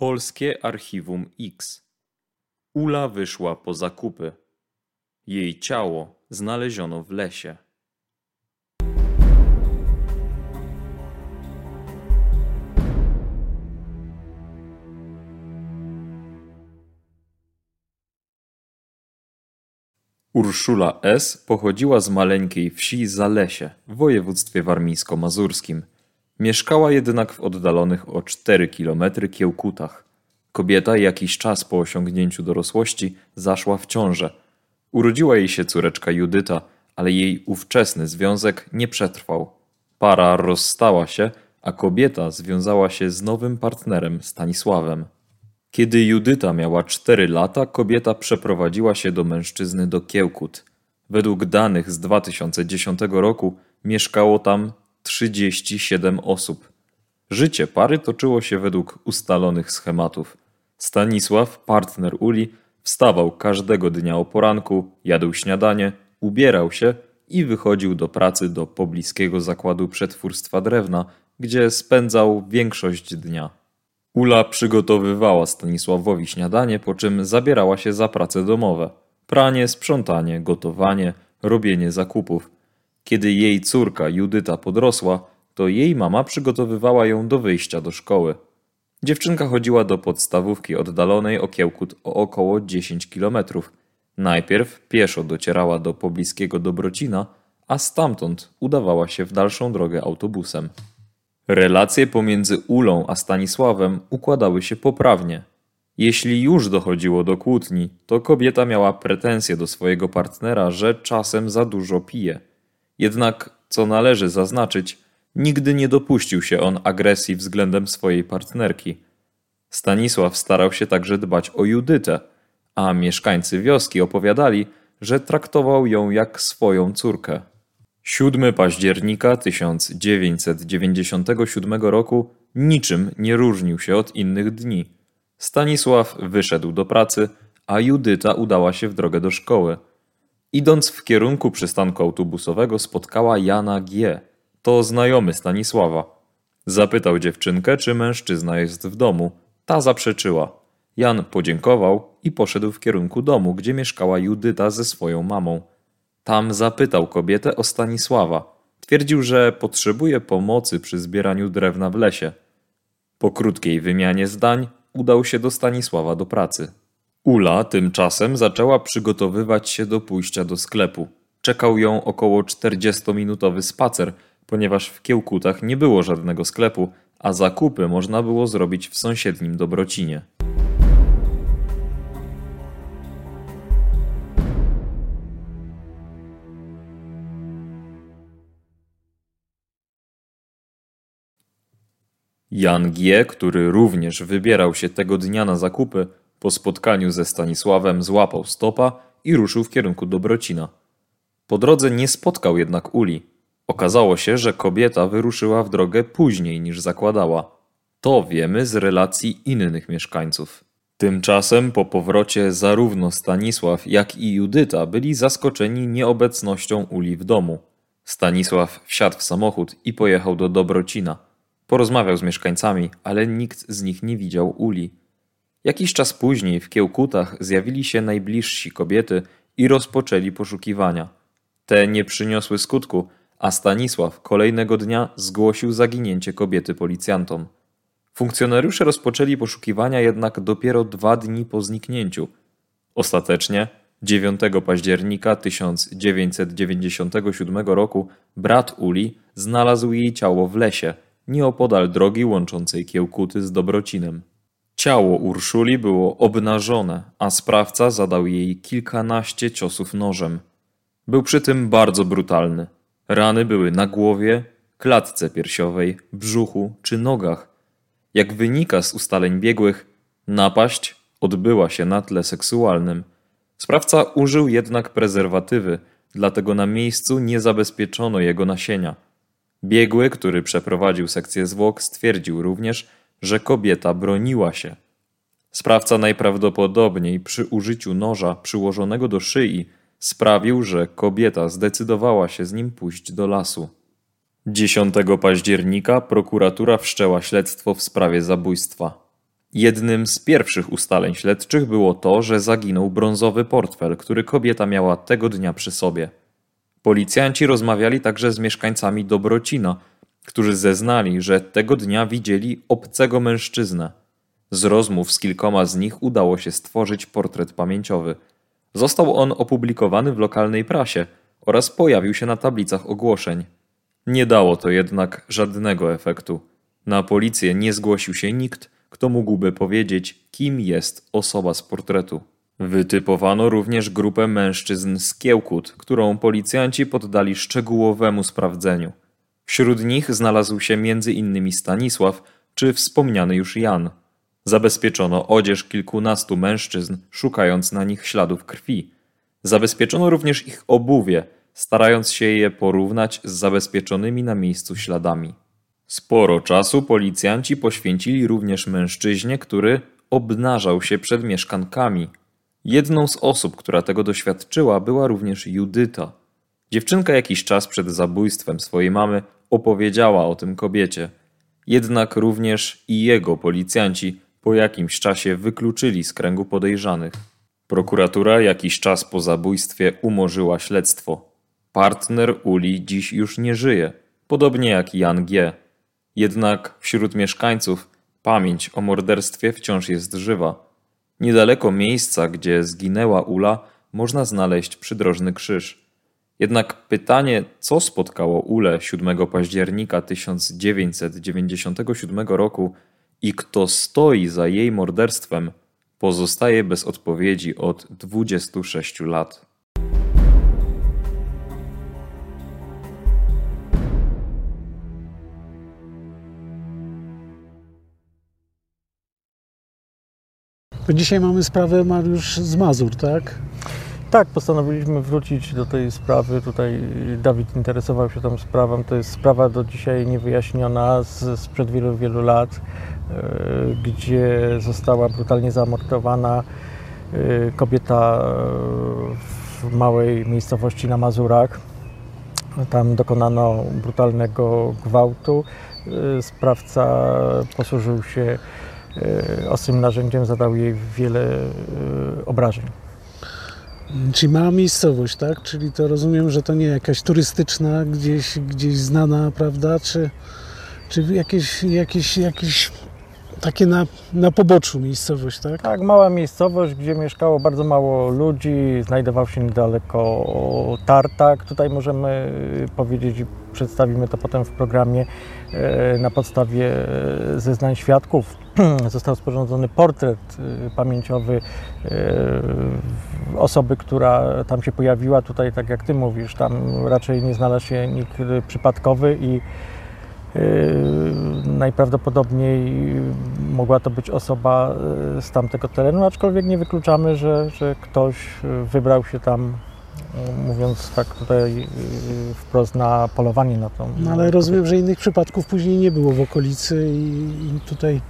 Polskie Archiwum X. Ula wyszła po zakupy. Jej ciało znaleziono w lesie. Urszula S. pochodziła z maleńkiej wsi Zalesie w województwie warmińsko-mazurskim. Mieszkała jednak w oddalonych o 4 km Kiełkutach. Kobieta jakiś czas po osiągnięciu dorosłości zaszła w ciążę. Urodziła jej się córeczka Judyta, ale jej ówczesny związek nie przetrwał. Para rozstała się, a kobieta związała się z nowym partnerem Stanisławem. Kiedy Judyta miała 4 lata, kobieta przeprowadziła się do mężczyzny do Kiełkut. Według danych z 2010 roku mieszkało tam 37 osób. Życie pary toczyło się według ustalonych schematów. Stanisław, partner Uli, wstawał każdego dnia o poranku, jadł śniadanie, ubierał się i wychodził do pracy do pobliskiego zakładu przetwórstwa drewna, gdzie spędzał większość dnia. Ula przygotowywała Stanisławowi śniadanie, po czym zabierała się za prace domowe. Pranie, sprzątanie, gotowanie, robienie zakupów. Kiedy jej córka Judyta podrosła, to jej mama przygotowywała ją do wyjścia do szkoły. Dziewczynka chodziła do podstawówki oddalonej o Kiełkut o około 10 kilometrów. Najpierw pieszo docierała do pobliskiego Dobrocina, a stamtąd udawała się w dalszą drogę autobusem. Relacje pomiędzy Ulą a Stanisławem układały się poprawnie. Jeśli już dochodziło do kłótni, to kobieta miała pretensje do swojego partnera, że czasem za dużo pije. Jednak, co należy zaznaczyć, nigdy nie dopuścił się on agresji względem swojej partnerki. Stanisław starał się także dbać o Judytę, a mieszkańcy wioski opowiadali, że traktował ją jak swoją córkę. 7 października 1997 roku niczym nie różnił się od innych dni. Stanisław wyszedł do pracy, a Judyta udała się w drogę do szkoły. Idąc w kierunku przystanku autobusowego spotkała Jana G. To znajomy Stanisława. Zapytał dziewczynkę, czy mężczyzna jest w domu. Ta zaprzeczyła. Jan podziękował i poszedł w kierunku domu, gdzie mieszkała Judyta ze swoją mamą. Tam zapytał kobietę o Stanisława. Twierdził, że potrzebuje pomocy przy zbieraniu drewna w lesie. Po krótkiej wymianie zdań udał się do Stanisława do pracy. Ula tymczasem zaczęła przygotowywać się do pójścia do sklepu. Czekał ją około 40-minutowy spacer, ponieważ w Kiełkutach nie było żadnego sklepu, a zakupy można było zrobić w sąsiednim Dobrocinie. Jan G., który również wybierał się tego dnia na zakupy, po spotkaniu ze Stanisławem złapał stopa i ruszył w kierunku Dobrocina. Po drodze nie spotkał jednak Uli. Okazało się, że kobieta wyruszyła w drogę później niż zakładała. To wiemy z relacji innych mieszkańców. Tymczasem po powrocie zarówno Stanisław, jak i Judyta byli zaskoczeni nieobecnością Uli w domu. Stanisław wsiadł w samochód i pojechał do Dobrocina. Porozmawiał z mieszkańcami, ale nikt z nich nie widział Uli. Jakiś czas później w Kiełkutach zjawili się najbliżsi kobiety i rozpoczęli poszukiwania. Te nie przyniosły skutku, a Stanisław kolejnego dnia zgłosił zaginięcie kobiety policjantom. Funkcjonariusze rozpoczęli poszukiwania jednak dopiero dwa dni po zniknięciu. Ostatecznie 9 października 1997 roku brat Uli znalazł jej ciało w lesie – nieopodal drogi łączącej Kiełkuty z Dobrocinem. Ciało Urszuli było obnażone, a sprawca zadał jej kilkanaście ciosów nożem. Był przy tym bardzo brutalny. Rany były na głowie, klatce piersiowej, brzuchu czy nogach. Jak wynika z ustaleń biegłych, napaść odbyła się na tle seksualnym. Sprawca użył jednak prezerwatywy, dlatego na miejscu nie zabezpieczono jego nasienia. Biegły, który przeprowadził sekcję zwłok, stwierdził również, że kobieta broniła się. Sprawca najprawdopodobniej przy użyciu noża przyłożonego do szyi sprawił, że kobieta zdecydowała się z nim pójść do lasu. 10 października prokuratura wszczęła śledztwo w sprawie zabójstwa. Jednym z pierwszych ustaleń śledczych było to, że zaginął brązowy portfel, który kobieta miała tego dnia przy sobie. Policjanci rozmawiali także z mieszkańcami Dobrocina, którzy zeznali, że tego dnia widzieli obcego mężczyznę. Z rozmów z kilkoma z nich udało się stworzyć portret pamięciowy. Został on opublikowany w lokalnej prasie oraz pojawił się na tablicach ogłoszeń. Nie dało to jednak żadnego efektu. Na policję nie zgłosił się nikt, kto mógłby powiedzieć, kim jest osoba z portretu. Wytypowano również grupę mężczyzn z Kiełkut, którą policjanci poddali szczegółowemu sprawdzeniu. Wśród nich znalazł się m.in. Stanisław czy wspomniany już Jan. Zabezpieczono odzież kilkunastu mężczyzn, szukając na nich śladów krwi. Zabezpieczono również ich obuwie, starając się je porównać z zabezpieczonymi na miejscu śladami. Sporo czasu policjanci poświęcili również mężczyźnie, który obnażał się przed mieszkankami. Jedną z osób, która tego doświadczyła, była również Judyta. Dziewczynka jakiś czas przed zabójstwem swojej mamy opowiedziała o tym kobiecie. Jednak również i jego policjanci po jakimś czasie wykluczyli z kręgu podejrzanych. Prokuratura jakiś czas po zabójstwie umorzyła śledztwo. Partner Uli dziś już nie żyje, podobnie jak Jan G. Jednak wśród mieszkańców pamięć o morderstwie wciąż jest żywa. Niedaleko miejsca, gdzie zginęła Ula, można znaleźć przydrożny krzyż. Jednak pytanie, co spotkało Ulę 7 października 1997 roku i kto stoi za jej morderstwem, pozostaje bez odpowiedzi od 26 lat. Dzisiaj mamy sprawę Mariusz z Mazur, tak? Tak, postanowiliśmy wrócić do tej sprawy. Tutaj Dawid interesował się tą sprawą. To jest sprawa do dzisiaj niewyjaśniona z, sprzed wielu, wielu lat, e, gdzie została brutalnie zamordowana e, kobieta e, w małej miejscowości na Mazurach. Tam dokonano brutalnego gwałtu. Sprawca posłużył się ostrym narzędziem, zadał jej wiele obrażeń. Czyli mała miejscowość, tak? Czyli to rozumiem, że to nie jakaś turystyczna, gdzieś, gdzieś znana, prawda? Czy, czy jakieś, jakieś, jakieś takie na, na poboczu miejscowość, tak? Tak, mała miejscowość, gdzie mieszkało bardzo mało ludzi, znajdował się niedaleko tartak. Tutaj możemy powiedzieć przedstawimy to potem w programie e, na podstawie e, zeznań świadków. Został sporządzony portret e, pamięciowy osoby, która tam się pojawiła. Tutaj, tak jak Ty mówisz, tam raczej nie znalazł się nikt przypadkowy i najprawdopodobniej mogła to być osoba yy, z tamtego terenu, aczkolwiek nie wykluczamy, że, że ktoś yy, wybrał się tam, mówiąc tak tutaj wprost, na polowanie na tą. No ale rozumiem, że innych przypadków później nie było w okolicy i, i tutaj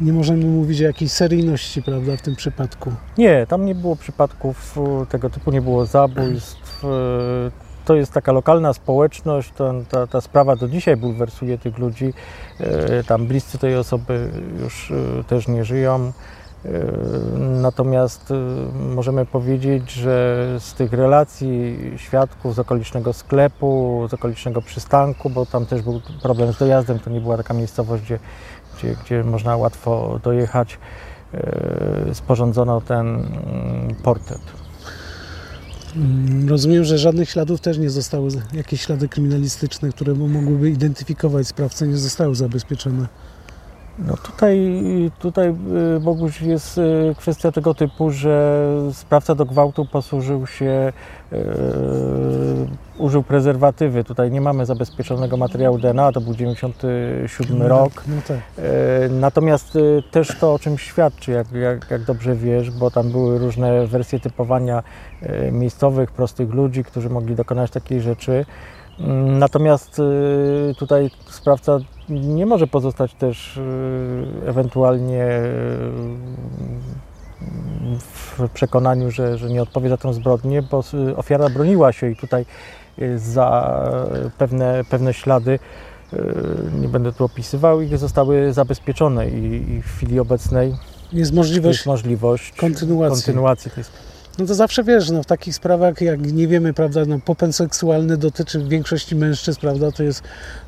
nie możemy mówić o jakiejś seryjności, prawda, w tym przypadku. Nie, tam nie było przypadków tego typu, nie było zabójstw to jest taka lokalna społeczność, ta, ta sprawa do dzisiaj bulwersuje tych ludzi. E, tam bliscy tej osoby już e, też nie żyją. E, natomiast możemy powiedzieć, że z tych relacji świadków z okolicznego sklepu, z okolicznego przystanku, bo tam też był problem z dojazdem, to nie była taka miejscowość, gdzie, gdzie, gdzie można łatwo dojechać, sporządzono ten mm, portret. Mm, rozumiem, że żadnych śladów też nie zostało, jakieś ślady kryminalistyczne, które mogłyby identyfikować sprawcę, nie zostały zabezpieczone. No tutaj, tutaj y, Boguś jest y, kwestia tego typu, że sprawca do gwałtu posłużył się, yy, użył prezerwatywy. Tutaj nie mamy zabezpieczonego materiału DNA, to był 97 no, rok. No tak. yy, natomiast yy, też to o czym świadczy, jak, jak, jak, dobrze wiesz, bo tam były różne wersje typowania miejscowych, prostych ludzi, którzy mogli dokonać takiej rzeczy. Mm, natomiast tutaj sprawca nie może pozostać też ewentualnie w przekonaniu, że, że nie odpowie za tę zbrodnię, bo ofiara broniła się i tutaj za pewne, pewne ślady nie będę tu opisywał, i zostały zabezpieczone i, i w chwili obecnej Jest możliwość jest możliwość kontynuacji. kontynuacji tej sprawy. No to zawsze wiesz, no w takich sprawach, jak nie wiemy, prawda, no popęd seksualny dotyczy większości mężczyzn, prawda, to jest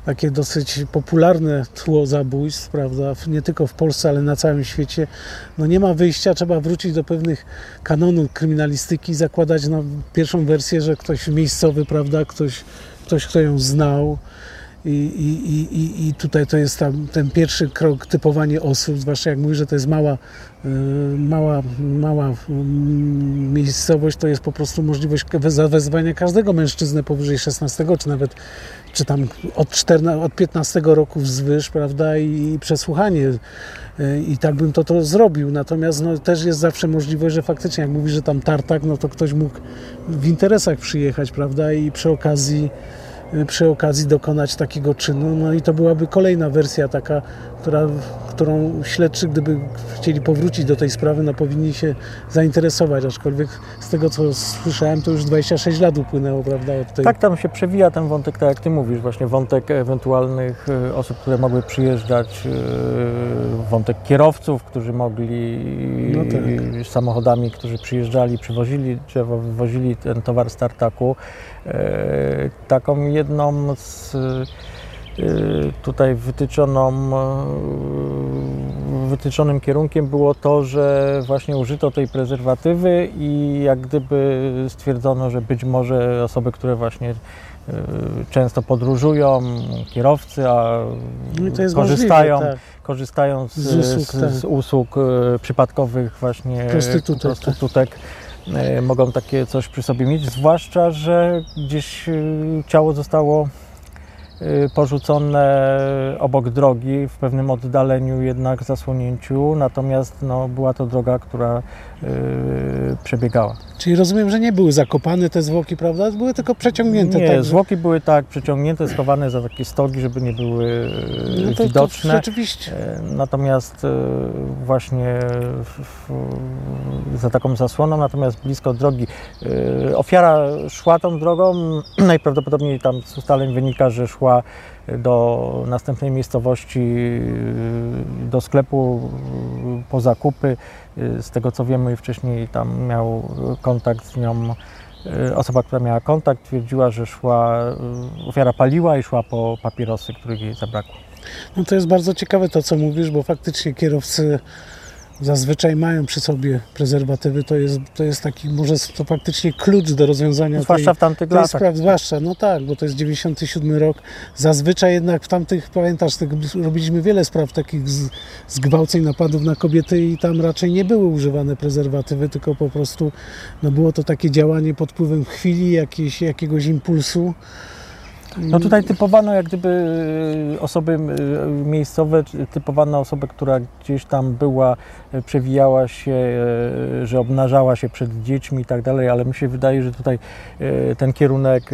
takie dosyć popularne tło zabójstw, prawda, nie tylko w Polsce, ale na całym świecie. No nie ma wyjścia, trzeba wrócić do pewnych kanonów kryminalistyki, zakładać no, pierwszą wersję, że ktoś miejscowy, prawda, ktoś, ktoś kto ją znał. I, i, i- i, tutaj to jest tam ten pierwszy krok, typowanie osób, zwłaszcza jak mówisz, że to jest mała, y, mała, mała mm, miejscowość, to jest po prostu możliwość we- zawezwania każdego mężczyznę powyżej 16, czy nawet czy tam od, 14, od 15 roku wzwyż, prawda, i, i przesłuchanie. Y, I tak bym to, to zrobił. Natomiast no, też jest zawsze możliwość, że faktycznie, jak mówisz, że tam tartak, no to ktoś mógł w interesach przyjechać, prawda, i przy okazji przy okazji dokonać takiego czynu. No i to byłaby kolejna wersja taka, która, którą śledczy, gdyby chcieli powrócić do tej sprawy, no powinni się zainteresować, aczkolwiek z tego co słyszałem, to już 26 lat upłynęło, prawda, od tej... Tak, tam się przewija ten wątek, tak jak Ty mówisz, właśnie wątek ewentualnych e, osób, które mogły przyjeżdżać, e, wątek kierowców, którzy mogli No tak. samochodami, którzy przyjeżdżali, przywozili drzewo, wywozili ten towar z tartaku. E, Taką jedną z e, tutaj wytyczoną, e, wytyczonym kierunkiem było to, że właśnie użyto tej prezerwatywy i jak gdyby stwierdzono, że być może osoby, które właśnie e, często podróżują, kierowcy, a No korzystają, możliwe, tak. korzystają z, Z usług, z, tak. z usług przypadkowych właśnie Prostytutek, prostytutek mogą takie coś przy sobie mieć, zwłaszcza, że gdzieś ciało zostało porzucone obok drogi, w pewnym oddaleniu jednak zasłonięciu, natomiast no, była to droga, która e, przebiegała. Czyli rozumiem, że nie były zakopane te zwłoki, prawda? Były tylko przeciągnięte. Nie, tak, że- zwłoki były tak przeciągnięte, schowane za takie stogi, żeby nie były e, no to, to widoczne. rzeczywiście. E, Natomiast właśnie w, w, za taką zasłoną, natomiast blisko drogi. Ofiara szła tą drogą, najprawdopodobniej tam z ustaleń wynika, że szła do następnej miejscowości, e, do sklepu e, po zakupy. E, Z tego co wiemy wcześniej tam miał kontakt z nią osoba, która miała kontakt, twierdziła, że szła, ofiara paliła i szła po papierosy, których jej zabrakło. No to jest bardzo ciekawe to, co mówisz, bo faktycznie kierowcy zazwyczaj mają przy sobie prezerwatywy. To jest, to jest taki, może to faktycznie klucz do rozwiązania Zwłaszcza tej, w tamtych tej latach. sprawy. Zwłaszcza, no tak, bo to jest 97 rok. Zazwyczaj jednak w tamtych, pamiętasz, tych, robiliśmy wiele spraw takich z, zgwałceń, napadów na kobiety i tam raczej nie były używane prezerwatywy, tylko po prostu no było to takie działanie pod wpływem chwili, jakieś, jakiegoś impulsu. No tutaj typowano jak gdyby y, osoby y, miejscowe, typowano osobę, która gdzieś tam była, y, przewijała się, że obnażała się przed dziećmi i tak dalej, ale mi się wydaje, że tutaj ten kierunek,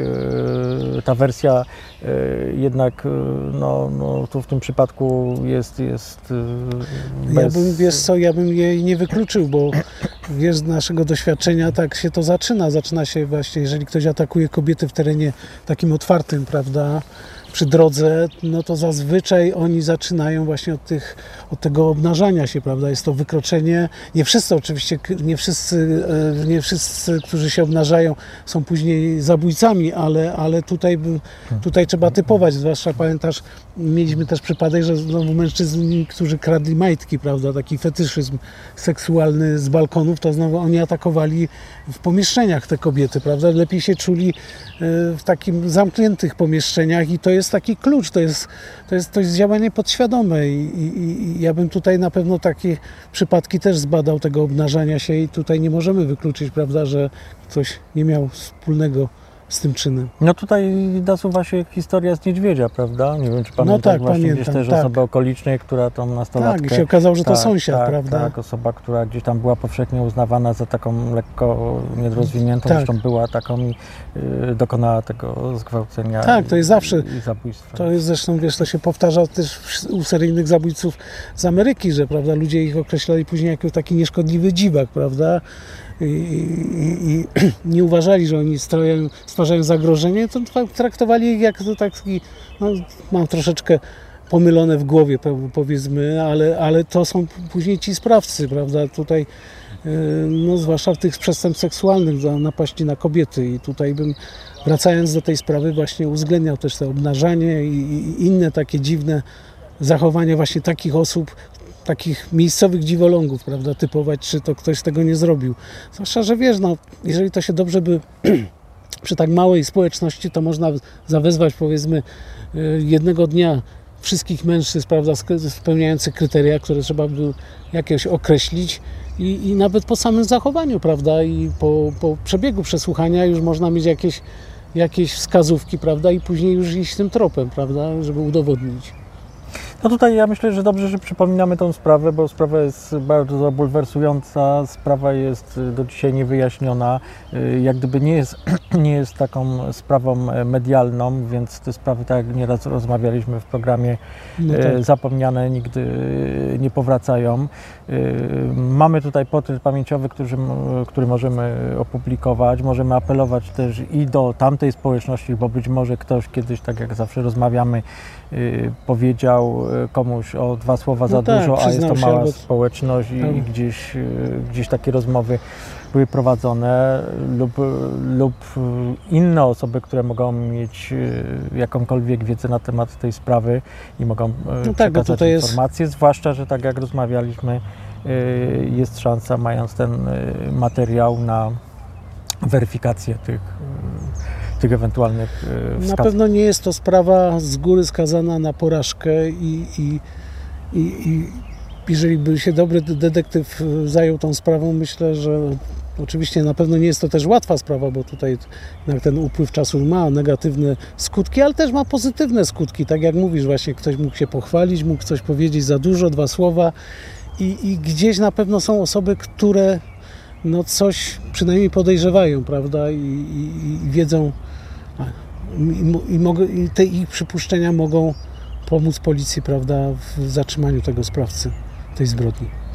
ta wersja jednak no, no, tu w tym przypadku jest, jest y, Ja bez... bym, wiesz co, ja bym jej nie wykluczył, bo wiesz, z naszego doświadczenia tak się to zaczyna. Zaczyna się właśnie, jeżeli ktoś atakuje kobiety w terenie takim otwartym, prawda, przy drodze, no to zazwyczaj oni zaczynają właśnie od, tych, od tego obnażania się, prawda? Jest to wykroczenie. Nie wszyscy oczywiście, nie wszyscy, e, nie wszyscy, którzy się obnażają, są później zabójcami, ale, ale tutaj, tutaj trzeba typować. Zwłaszcza pamiętasz, mieliśmy też przypadek, że znowu mężczyźni, którzy kradli majtki, prawda? Taki fetyszyzm seksualny z balkonów, to znowu oni atakowali w pomieszczeniach te kobiety, prawda? Lepiej się czuli e, w takim zamkniętych pomieszczeniach i to jest taki klucz, to jest, to jest, to jest działanie podświadome i, i, i ja bym tutaj na pewno takie przypadki też zbadał tego obnażania się i tutaj nie możemy wykluczyć, prawda, że ktoś nie miał wspólnego z tym czynem. No tutaj nasuwa się historia z niedźwiedzia, prawda? Nie wiem, czy pamiętasz tak, właśnie gdzieś pamiętam, też tak. osobę okolicznej, która tą nastolatkę... Tak, i się okazało, że to Tak, sąsiad, tak, prawda? Tak, osoba, która gdzieś tam była powszechnie uznawana za taką lekko niedorozwiniętą, Tak. zresztą była taką i y, dokonała tego zgwałcenia Tak, to jest i, zawsze- i zabójstwa. To jest zresztą, wiesz, to się powtarza też u seryjnych zabójców z Ameryki, że prawda, ludzie ich określali później jako taki nieszkodliwy dziwak, prawda? I, i, nie uważali, że oni stoją, stwarzają zagrożenie, to traktowali ich jak to taki, no, mam troszeczkę pomylone w głowie, powiedzmy, ale, ale to są później ci sprawcy, prawda? Tutaj, e, no, zwłaszcza w tych przestępstw seksualnych, napaści na kobiety. I tutaj bym, wracając do tej sprawy, właśnie uwzględniał też to obnażanie i, i inne takie dziwne zachowania właśnie takich osób, takich miejscowych dziwolągów, prawda, typować, czy to ktoś tego nie zrobił. Zwłaszcza, że wiesz, no, jeżeli to się dobrze by przy tak małej społeczności, to można zawezwać, powiedzmy, e, jednego dnia wszystkich mężczyzn, prawda, spełniających kryteria, które trzeba by jakieś określić i, i nawet po samym zachowaniu, prawda, i po, po przebiegu przesłuchania już można mieć jakieś, jakieś wskazówki, prawda, i później już iść tym tropem, prawda, żeby udowodnić. No tutaj ja myślę, że dobrze, że przypominamy tą sprawę, bo sprawa jest bardzo bulwersująca, sprawa jest y, do dzisiaj niewyjaśniona, y, jak gdyby nie jest, nie jest taką sprawą e, medialną, więc te sprawy, tak jak nieraz rozmawialiśmy w programie, no e, tak. zapomniane nigdy e, nie powracają. Mamy tutaj portret pamięciowy, który, który możemy opublikować, możemy apelować też i do tamtej społeczności, bo być może ktoś kiedyś, tak jak zawsze rozmawiamy, powiedział komuś o dwa słowa za no tak, dużo, a jest to mała albo... społeczność i, gdzieś, y, gdzieś takie rozmowy były prowadzone lub, lub inne osoby, które mogą mieć y, jakąkolwiek wiedzę na temat tej sprawy i mogą y, no tak, przekazać informacje, jest... zwłaszcza, że tak jak rozmawialiśmy, jest szansa, mając ten materiał na weryfikację tych tych ewentualnych e, wskazów. Na pewno nie jest to sprawa z góry skazana na porażkę i, i, i, i jeżeli by się dobry detektyw e, zajął tą sprawą, myślę, że oczywiście na pewno nie jest to też łatwa sprawa, bo tutaj ten upływ czasu ma negatywne skutki, ale też ma pozytywne skutki. Tak jak mówisz, właśnie ktoś mógł się pochwalić, mógł coś powiedzieć za dużo, dwa słowa i, i gdzieś na pewno są osoby, które no coś przynajmniej podejrzewają, prawda, i, i, i wiedzą, i, i, i te ich przypuszczenia mogą pomóc policji, prawda, w zatrzymaniu tego sprawcy tej zbrodni.